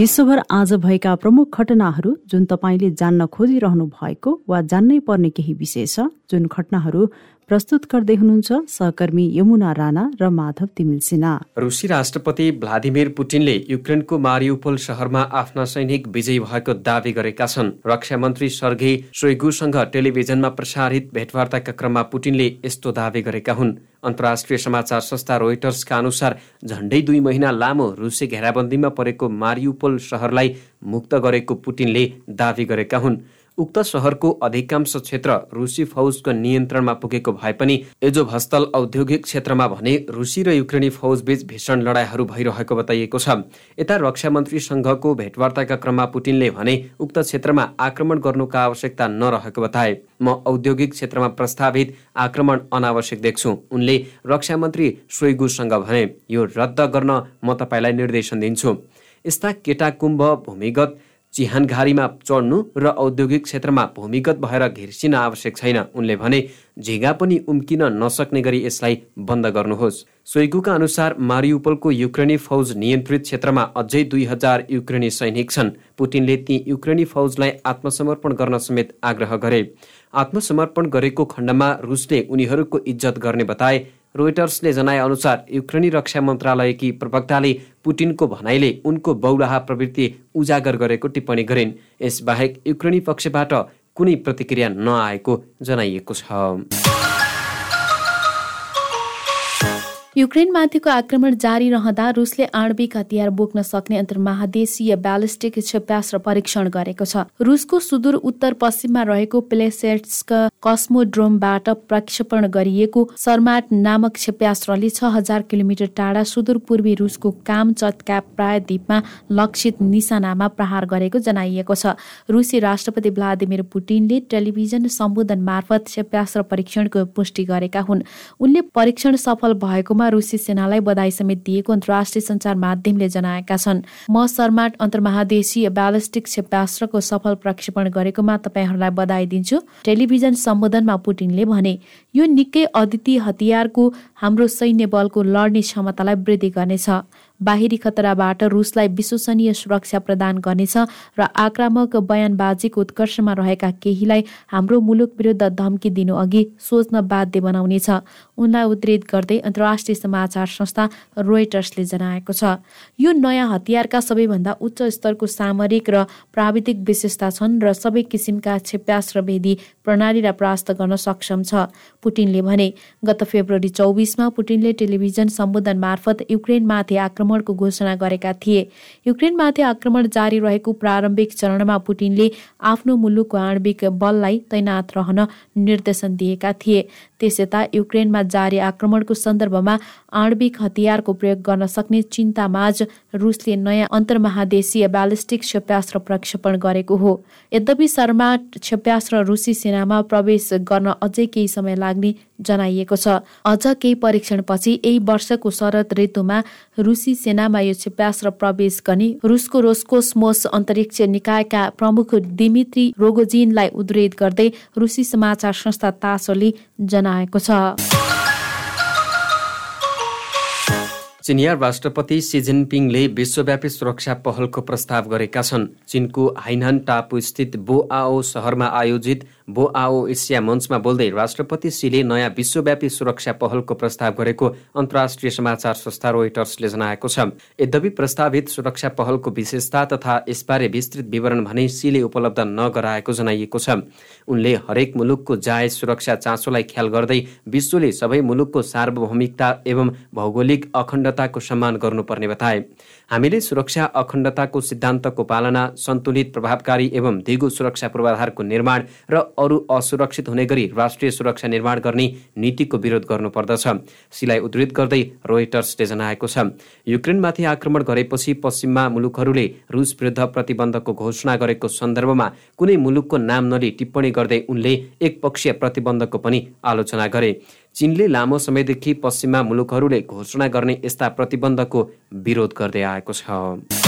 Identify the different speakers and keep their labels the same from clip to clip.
Speaker 1: विश्वभर आज भएका प्रमुख घटनाहरू जुन तपाईँले जान्न खोजिरहनु भएको वा जान्नै पर्ने केही विषय छ जुन घटनाहरू प्रस्तुत गर्दै हुनुहुन्छ सहकर्मी यमुना राणा र माधव तिमिल सिन्हा।
Speaker 2: रुसी राष्ट्रपति भ्लादिमिर पुटिनले युक्रेनको मारिउपोल सहरमा आफ्ना सैनिक विजयी भएको दावी गरेका छन्। रक्षा मन्त्री सर्घे सोइगुसँग टेलिभिजनमा प्रसारित भेटवार्ताका क्रममा पुटिनले यस्तो दावी गरेका हुन्। अन्तर्राष्ट्रिय समाचार संस्था रोइटर्सका अनुसार झण्डै दुई महिना लामो रुसी घेराबन्दीमा परेको मारिउपोल सहरलाई मुक्त गरेको पुटिनले दावी गरेका हुन्। उक्त सहरको अधिकांश क्षेत्र रुसी फौजको नियन्त्रणमा पुगेको भए पनि एजो भस्तल औद्योगिक क्षेत्रमा भने रुसी र युक्रेनी फौज बीच भीषण लडाइँहरू भइरहेको बताइएको छ। यता रक्षा मन्त्री संघको भेटवार्ताका क्रममा पुटिनले भने उक्त क्षेत्रमा आक्रमण गर्नुको आवश्यकता नरहेको बताए। म औद्योगिक क्षेत्रमा प्रस्तावित आक्रमण अनावश्यक देख्छु उनले रक्षा मन्त्री सोइगुसँग भने। यो रद्द गर्न म तपाईँलाई निर्देशन दिन्छु। यस्ता केटाकुम्भ भूमिगत चिहानघारीमा चढ्नु र औद्योगिक क्षेत्रमा भूमिगत भएर घिर्सिन आवश्यक छैन। उनले भने झिगा पनि उम्किन नसक्ने गरी यसलाई बन्द गर्नुहोस् सोइगुका अनुसार मारिउपलको युक्रेनी फौज नियन्त्रित क्षेत्रमा अझै दुई हजार युक्रेनी सैनिक छन्। पुटिनले ती युक्रेनी फौजलाई आत्मसमर्पण गर्न समेत आग्रह गरे। आत्मसमर्पण गरेको खण्डमा रुसले उनीहरूको इज्जत गर्ने बताए रोइटर्सले जनाए अनुसार युक्रेनी रक्षा मन्त्रालयकी प्रवक्ताले पुटिनको भनाइले उनको बौलाहा प्रवृत्ति उजागर गरेको टिप्पणी गरिन्। यसबाहेक युक्रेनी पक्षबाट कुनै प्रतिक्रिया नआएको जनाइएको छ।
Speaker 3: युक्रेनमाथिको आक्रमण जारी रहँदा रुसले आणविक हतियार बोक्न सक्ने अन्तर्महादेशीय ब्यालिस्टिक क्षेप्यास्त्र परीक्षण गरेको छ। रुसको सुदूर उत्तर पश्चिममा रहेको प्लेसेट्सक कस्मोड्रोमबाट प्रक्षेपण गरिएको सर्माट नामक क्षेप्यास्त्रले छ हजार किलोमिटर टाढा सुदूर पूर्वी रुसको काम प्रायद्वीपमा लक्षित निशानामा प्रहार गरेको जनाइएको छ। रुसी राष्ट्रपति भ्लादिमिर पुटिनले टेलिभिजन सम्बोधन मार्फत क्षेप्यास्त्र परीक्षणको पुष्टि गरेका हुन्। उनले परीक्षण सफल भएको कार्यक्रममा रुसी सेनालाई बधाई समेत दिएको अन्तर्राष्ट्रिय सञ्चार माध्यमले जनाएका छन्। म सर्माट अन्तर्महादेशीय ब्यालिस्टिक क्षेपास्त्रको सफल प्रक्षेपण गरेकोमा तपाईँहरूलाई बधाई दिन्छु। टेलिभिजन सम्बोधनमा पुटिनले भने यो निकै अद्वितीय हतियारको हाम्रो सैन्य बलको लड्ने क्षमतालाई वृद्धि गर्नेछ। बाहिरी खतराबाट रुसलाई विश्वसनीय सुरक्षा प्रदान गर्नेछ र आक्रामक बयानबाजीको उत्कर्षमा रहेका केहीलाई हाम्रो मुलुक विरुद्ध धम्की दिनु अघि सोच्न बाध्य बनाउनेछ। उनलाई उद्धित गर्दै अन्तर्राष्ट्रिय समाचार संस्था रोइटर्सले जनाएको छ। यो नयाँ हतियारका सबैभन्दा उच्च स्तरको सामरिक र प्राविधिक विशेषता छन् र सबै किसिमका क्षेप्यास्त्रवेदी प्रणालीलाई परास्त गर्न सक्षम छ। पुटिनले भने गत फेब्रुअरी चौबिसमा पुटिनले टेलिभिजन सम्बोधन मार्फत युक्रेनमाथि आक्रमणको घोषणा गरेका थिए। युक्रेनमाथि आक्रमण जारी रहेको प्रारम्भिक चरणमा पुटिनले आफ्नो मुलुकको आणविक बललाई तैनात रहन निर्देशन दिएका थिए। त्यस यता युक्रेनमा जारी आक्रमणको सन्दर्भमा आणविक हतियारको प्रयोग गर्न सक्ने चिन्तामाझ रुसले नयाँ अन्तर्महादेशीय ब्यालिस्टिक क्षेप्यास्त्र प्रक्षेपण गरेको हो। यद्यपि शर्मा क्षेप्यास्त्र रुसी सेनामा प्रवेश गर्न अझै केही समय लाग्ने जनाइएको छ। अझ केही परीक्षणपछि यही वर्षको शरद ऋतुमा रुसी सेनामा यो क्षेप्यास्त्र प्रवेश गर्ने रुसको रोस्कोसमोस अन्तरिक्ष निकायका प्रमुख दिमित्री रोगोजिनलाई उद्धित गर्दै रुसी समाचार संस्था तासोले जनाएको छ।
Speaker 2: चिनिया राष्ट्रपति सी जिनपिङले विश्वव्यापी सुरक्षा पहलको प्रस्ताव गरेका छन्। चिनको हाइनहान टापु स्थित बोआओ सहरमा आयोजित बोआओ एसिया मञ्चमा बोल्दै राष्ट्रपति सीले नयाँ विश्वव्यापी सुरक्षा पहलको प्रस्ताव गरेको अन्तर्राष्ट्रिय समाचार संस्था रोइटर्सले जनाएको छ। यद्यपि प्रस्तावित सुरक्षा पहलको विशेषता तथा यसबारे विस्तृत विवरण भने सीले उपलब्ध नगराएको जनाइएको छ। उनले हरेक मुलुकको जायज सुरक्षा चासोलाई ख्याल गर्दै विश्वले सबै मुलुकको सार्वभौमिकता एवं भौगोलिक अखण्डताको सम्मान गर्नुपर्ने बताए। हामीले सुरक्षा अखण्डताको सिद्धान्तको पालना सन्तुलित प्रभावकारी एवं दिगो सुरक्षा पूर्वाधारको निर्माण र अरू असुरक्षित हुने गरी राष्ट्रिय सुरक्षा निर्माण गर्ने नीतिको विरोध गर्नुपर्दछ सीलाई उद्धृत गर्दै रोइटर्सले जनाएको छ। युक्रेनमाथि आक्रमण गरेपछि पश्चिममा मुलुकहरूले रुस विरुद्ध प्रतिबन्धको घोषणा गरेको सन्दर्भमा कुनै मुलुकको नाम नलिई टिप्पणी गर्दै उनले एकपक्षीय प्रतिबन्धको पनि आलोचना गरे। चीनले लामो समयदेखि पश्चिममा मुलुकहरूले घोषणा गर्ने यस्ता प्रतिबन्धको विरोध गर्दै आएको छ।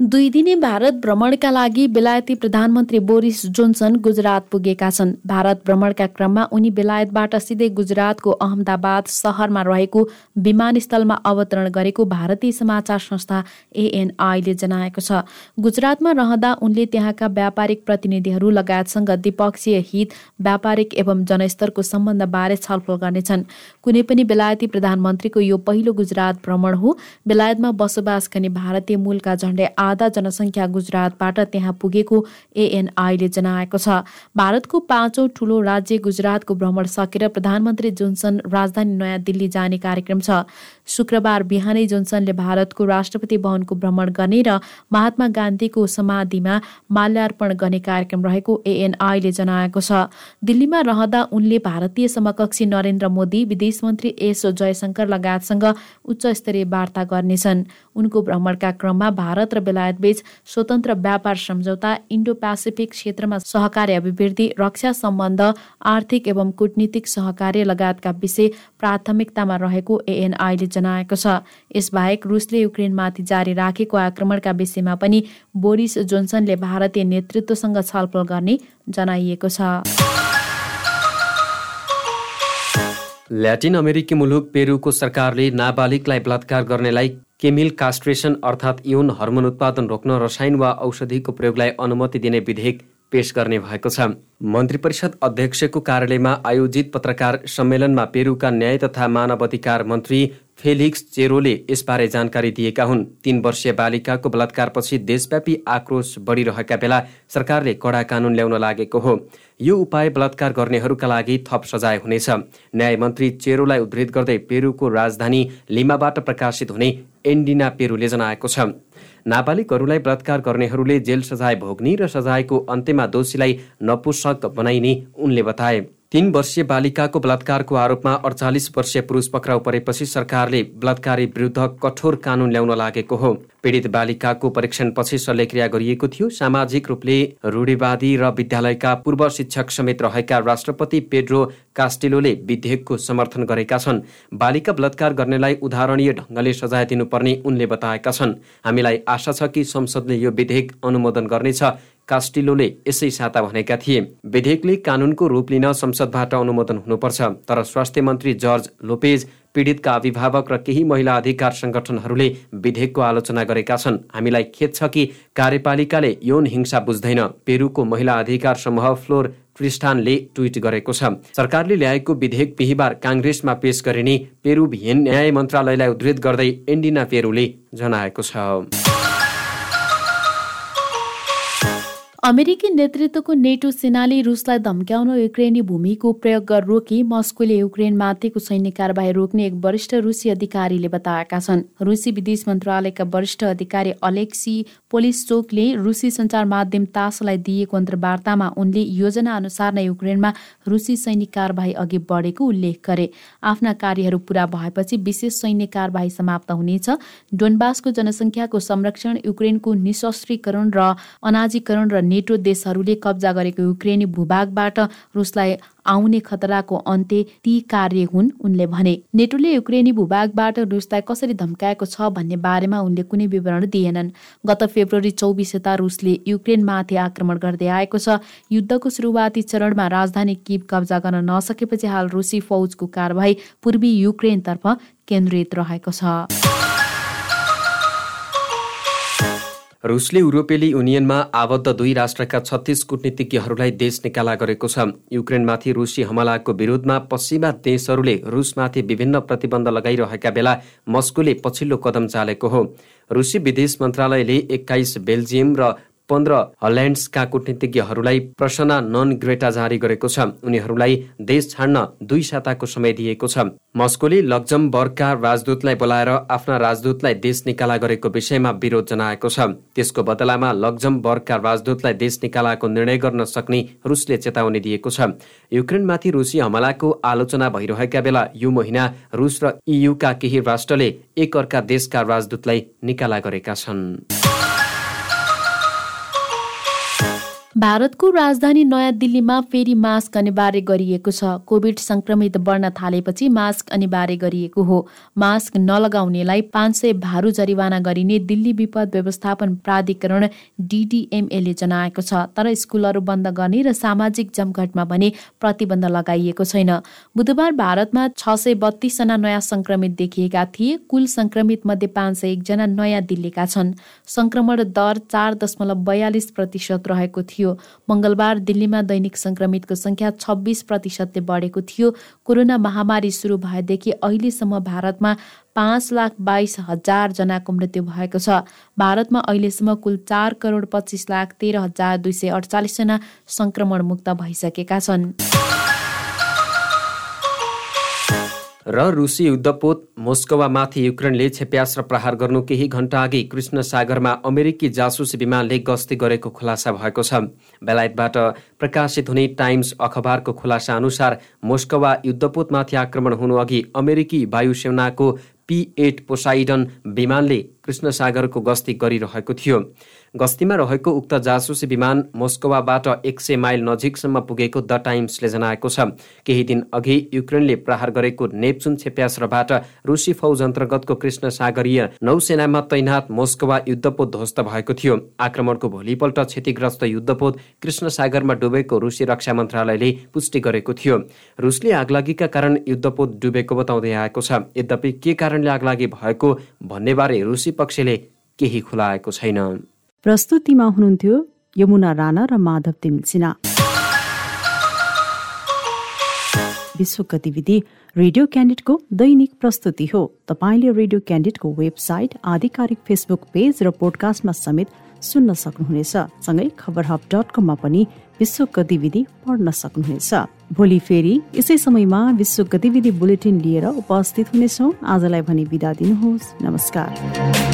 Speaker 3: दुई दिने भारत भ्रमणका लागि बेलायती प्रधानमन्त्री बोरिस जोन्सन गुजरात पुगेका छन्। भारत भ्रमणका क्रममा उनी बेलायतबाट सिधै गुजरातको अहमदाबाद सहरमा रहेको विमानस्थलमा अवतरण गरेको भारतीय समाचार संस्था एएनआईले जनाएको छ। गुजरातमा रहँदा उनले त्यहाँका व्यापारिक प्रतिनिधिहरू लगायतसँग द्विपक्षीय हित व्यापारिक एवं जनस्तरको सम्बन्धबारे छलफल गर्नेछन्। कुनै पनि बेलायती प्रधानमन्त्रीको यो पहिलो गुजरात भ्रमण हो। बेलायतमा बसोबास गर्ने भारतीय मूलका झण्डै आधा जनसङ्ख्या गुजरातबाट त्यहाँ पुगेको एएनआईले जनाएको छ। भारतको पाँचौँ ठूलो राज्य गुजरातको भ्रमण सकेर प्रधानमन्त्री जोन्सन राजधानी नयाँ दिल्ली जाने कार्यक्रम छ। शुक्रबार बिहानै जोन्सनले भारतको राष्ट्रपति भवनको भ्रमण गर्ने र महात्मा गान्धीको समाधिमा माल्यार्पण गर्ने कार्यक्रम रहेको एएनआईले जनाएको छ। दिल्लीमा रहँदा उनले भारतीय समकक्षी नरेन्द्र मोदी विदेश मन्त्री एस जयशङ्कर लगायतसँग उच्च स्तरीय वार्ता गर्नेछन्। उनको भ्रमणका क्रममा भारत र बेलायतबीच स्वतन्त्र व्यापार सम्झौता इन्डो पेसिफिक क्षेत्रमा सहकार्य अभिवृद्धि रक्षा सम्बन्ध आर्थिक एवं कूटनीतिक सहकार्य लगायतका विषय प्राथमिकतामा रहेको एएनआईले जनाएको छ। यसबाहेक रुसले युक्रेनमाथि जारी राखेको आक्रमणका विषयमा पनि बोरिस जोन्सनले भारतीय नेतृत्वसँग छलफल गर्ने जनाइएको छ।
Speaker 2: ल्याटिन अमेरिकी मुलुक पेरुको सरकारले नाबालिगलाई बलात्कार गर्नेलाई केमिल कास्ट्रेसन अर्थात् यौन हर्मोन उत्पादन रोक्न रसायन वा औषधिको प्रयोगलाई अनुमति दिने विधेयक पेश गर्ने भएको छ। मन्त्री परिषद अध्यक्षको कार्यालयमा आयोजित पत्रकार सम्मेलनमा पेरुका न्याय तथा मानव अधिकार मन्त्री फेलिक्स चेरोले यसबारे जानकारी दिएका हुन्। तीन वर्षीय बालिकाको बलात्कारपछि देशव्यापी आक्रोश बढिरहेका बेला सरकारले कडा कानुन ल्याउन लागेको हो। यो उपाय बलात्कार गर्नेहरूका लागि थप सजाय हुनेछ। न्याय मन्त्री चेरोलाई उद्धृत गर्दै पेरुको राजधानी लिमाबाट प्रकाशित हुने एन्डिना पेरुले जनाएको छ। नाबालिगहरूलाई बलात्कार गर्नेहरूले जेल सजाय भोग्ने र सजायको अन्त्यमा दोषीलाई नपुसक बनाइने उनले बताए। तीन वर्षीय बालिकाको बलात्कारको आरोपमा अडचालिस वर्षीय पुरुष पक्राउ परेपछि सरकारले बलात्कारी विरुद्ध कठोर कानुन ल्याउन लागेको हो। पीडित बालिकाको परीक्षणपछि शल्यक्रिया गरिएको थियो। सामाजिक रूपले रूढिवादी र विद्यालयका पूर्व शिक्षक समेत रहेका राष्ट्रपति पेड्रो कास्टिलोले विधेयकको समर्थन गरेका छन्। बालिका बलात्कार गर्नेलाई उदाहरणीय ढङ्गले सजाय दिनुपर्ने उनले बताएका छन्। हामीलाई आशा छ कि संसदले यो विधेयक अनुमोदन गर्नेछ। कास्टिलोले यसै साता भनेका थिए। विधेयकले कानुनको रूप लिन संसदबाट अनुमोदन हुनुपर्छ तर स्वास्थ्य मन्त्री जर्ज लोपेज पीडितका अभिभावक र केही महिला अधिकार सङ्गठनहरूले विधेयकको आलोचना गरेका छन्। हामीलाई खेद छ कि कार्यपालिकाले यौन हिंसा बुझ्दैन। पेरुको महिला अधिकार समूह फ्लोर क्रिस्टानले ट्विट गरेको छ। सरकारले ल्याएको विधेयक बिहिबार काङ्ग्रेसमा पेश गरिने पेरुभियन न्याय मन्त्रालयलाई उद्धृत गर्दै एन्डिना पेरुले जनाएको छ।
Speaker 3: अमेरिकी नेतृत्वको नेटो सेनाले रुसलाई धम्क्याउन युक्रेनी भूमिको प्रयोग गर रोकी मस्कोले युक्रेनमाथिको सैन्य कारवाही रोक्ने एक वरिष्ठ रुसी अधिकारीले बताएका छन्। रुसी विदेश मन्त्रालयका वरिष्ठ अधिकारी अलेक्सी पोलिसचोकले रुसी सञ्चार माध्यम तासलाई दिएको अन्तर्वार्तामा उनले योजना अनुसार नै युक्रेनमा रुसी सैनिक कारवाही अघि बढेको उल्लेख गरे। आफ्ना कार्यहरू पूरा भएपछि विशेष सैन्य कारवाही समाप्त हुनेछ। डोनबासको जनसङ्ख्याको संरक्षण युक्रेनको निशस्त्रीकरण र अनाजीकरण र नेटो देशहरूले कब्जा गरेको युक्रेनी भूभागबाट रुसलाई आउने खतराको अन्त्य ती कार्य हुन् उनले भने। नेटोले युक्रेनी भूभागबाट रुसलाई कसरी धम्काएको छ भन्ने बारेमा उनले कुनै विवरण दिएनन्। गत फेब्रुअरी चौबिस यता रुसले युक्रेनमाथि आक्रमण गर्दै आएको छ। युद्धको सुरुवाती चरणमा राजधानी किब कब्जा गर्न नसकेपछि हाल रुसी फौजको कारवाही पूर्वी युक्रेनतर्फ केन्द्रित रहेको छ।
Speaker 2: रुसले युरोपेली युनियनमा आबद्ध दुई राष्ट्रका छत्तिस कुटनीतिज्ञहरूलाई देश निकाला गरेको छ। युक्रेनमाथि रुसी हमलाको विरोधमा पश्चिमा देशहरूले रुसमाथि विभिन्न प्रतिबन्ध लगाइरहेका बेला मस्कोले पछिल्लो कदम चालेको हो। रुसी विदेश मन्त्रालयले एक्काइस बेल्जियम र पन्ध्र हल्यान्ड्सका कूटनीतिज्ञहरूलाई प्रसना नन ग्रेटा जारी गरेको छ। उनीहरूलाई देश छाड्न दुई साताको समय दिएको छ। मस्कोले लक्जमबर्गका राजदूतलाई बोलाएर आफ्ना राजदूतलाई देश निकाला गरेको विषयमा विरोध जनाएको छ। त्यसको बदलामा लक्जमबर्गका राजदूतलाई देश निकालाको निर्णय गर्न सक्ने रुसले चेतावनी दिएको छ। युक्रेनमाथि रुसी हमलाको आलोचना भइरहेका बेला यो महिना रुस र इयुका केही राष्ट्रले एक अर्का देशका राजदूतलाई निकाला गरेका छन्।
Speaker 3: भारतको राजधानी नयाँ दिल्लीमा फेरि मास्क अनिवार्य गरिएको छ। कोभिड संक्रमित बढ्न थालेपछि मास्क अनिवार्य गरिएको हो। मास्क नलगाउनेलाई पाँच सय भारू जरिवाना गरिने दिल्ली विपद व्यवस्थापन प्राधिकरण डिडिएमएले जनाएको छ। तर स्कुलहरू बन्द गर्ने र सामाजिक जमघटमा भने प्रतिबन्ध लगाइएको छैन। बुधबार भारतमा छ सय बत्तीसजना नयाँ संक्रमित देखिएका थिए। कुल संक्रमित मध्ये पाँच सय एकजना नयाँ दिल्लीका छन्। संक्रमण दर चार दशमलव बयालिस प्रतिशत रहेको थियो। थियो। मङ्गलबार दिल्लीमा दैनिक संक्रमितको संख्या छब्बिस प्रतिशतले बढेको थियो। कोरोना महामारी सुरु भएदेखि अहिलेसम्म भारतमा पाँच लाख बाइस हजार जनाको मृत्यु भएको छ। भारतमा अहिलेसम्म कुल चार करोड पच्चिस लाख तेह्र हजार दुई सय अडचालिसजना संक्रमण मुक्त भइसकेका छन्।
Speaker 2: र रुसी युद्धपोत मोस्कोवामाथि युक्रेनले क्षेप्यास्त्र प्रहार गर्नु केही घण्टा अघि कृष्ण सागरमा अमेरिकी जासुस विमानले गस्ती गरेको खुलासा भएको छ। बेलायतबाट प्रकाशित हुने टाइम्स अखबारको खुलासा अनुसार मोस्कोवा युद्धपोतमाथि आक्रमण हुनु अघि अमेरिकी वायुसेनाको पी एट पोसाइडन विमानले कृष्ण सागरको गस्ती गरिरहेको थियो। गस्तीमा रहेको उक्त जासुसी विमान मोस्कोवाबाट एक सय माइल नजिकसम्म पुगेको द टाइम्सले जनाएको छ। केही दिन अघि युक्रेनले प्रहार गरेको नेप्चुन क्षेप्यास्त्रबाट रुसी फौज अन्तर्गतको कृष्ण सागरीय नौसेनामा तैनात मोस्कोवा युद्धपोत ध्वस्त भएको थियो। आक्रमणको भोलिपल्ट क्षतिग्रस्त युद्धपोत कृष्ण सागरमा डुबेको रुसी रक्षा मन्त्रालयले पुष्टि गरेको थियो। रुसले आगलागीका कारण युद्धपोत डुबेको बताउँदै आएको छ। यद्यपि के कारणले आगलागी भएको भन्नेबारे रुसी पक्षले केही खुलाएको छैन।
Speaker 1: प्रस्तुतिमा हुनुहुन्थ्यो यमुना राणा र माधव तिमिल विश्व गतिविधि रेडियो क्यान्डिडको दैनिक प्रस्तुति हो। तपाईँले रेडियो क्यान्डिडको वेबसाइट आधिकारिक फेसबुक पेज र पोडकास्टमा समेत सुन्न सक्नुहुनेछ। सँगै खबर हब डट कममा पनि विश्व गतिविधि पढ्न सक्नुहुनेछ। भोलि फेरि यसै समयमा विश्व गतिविधि बुलेटिन लिएर उपस्थित हुनेछौ। आजलाई भने बिदा दिनुहोस्। नमस्कार।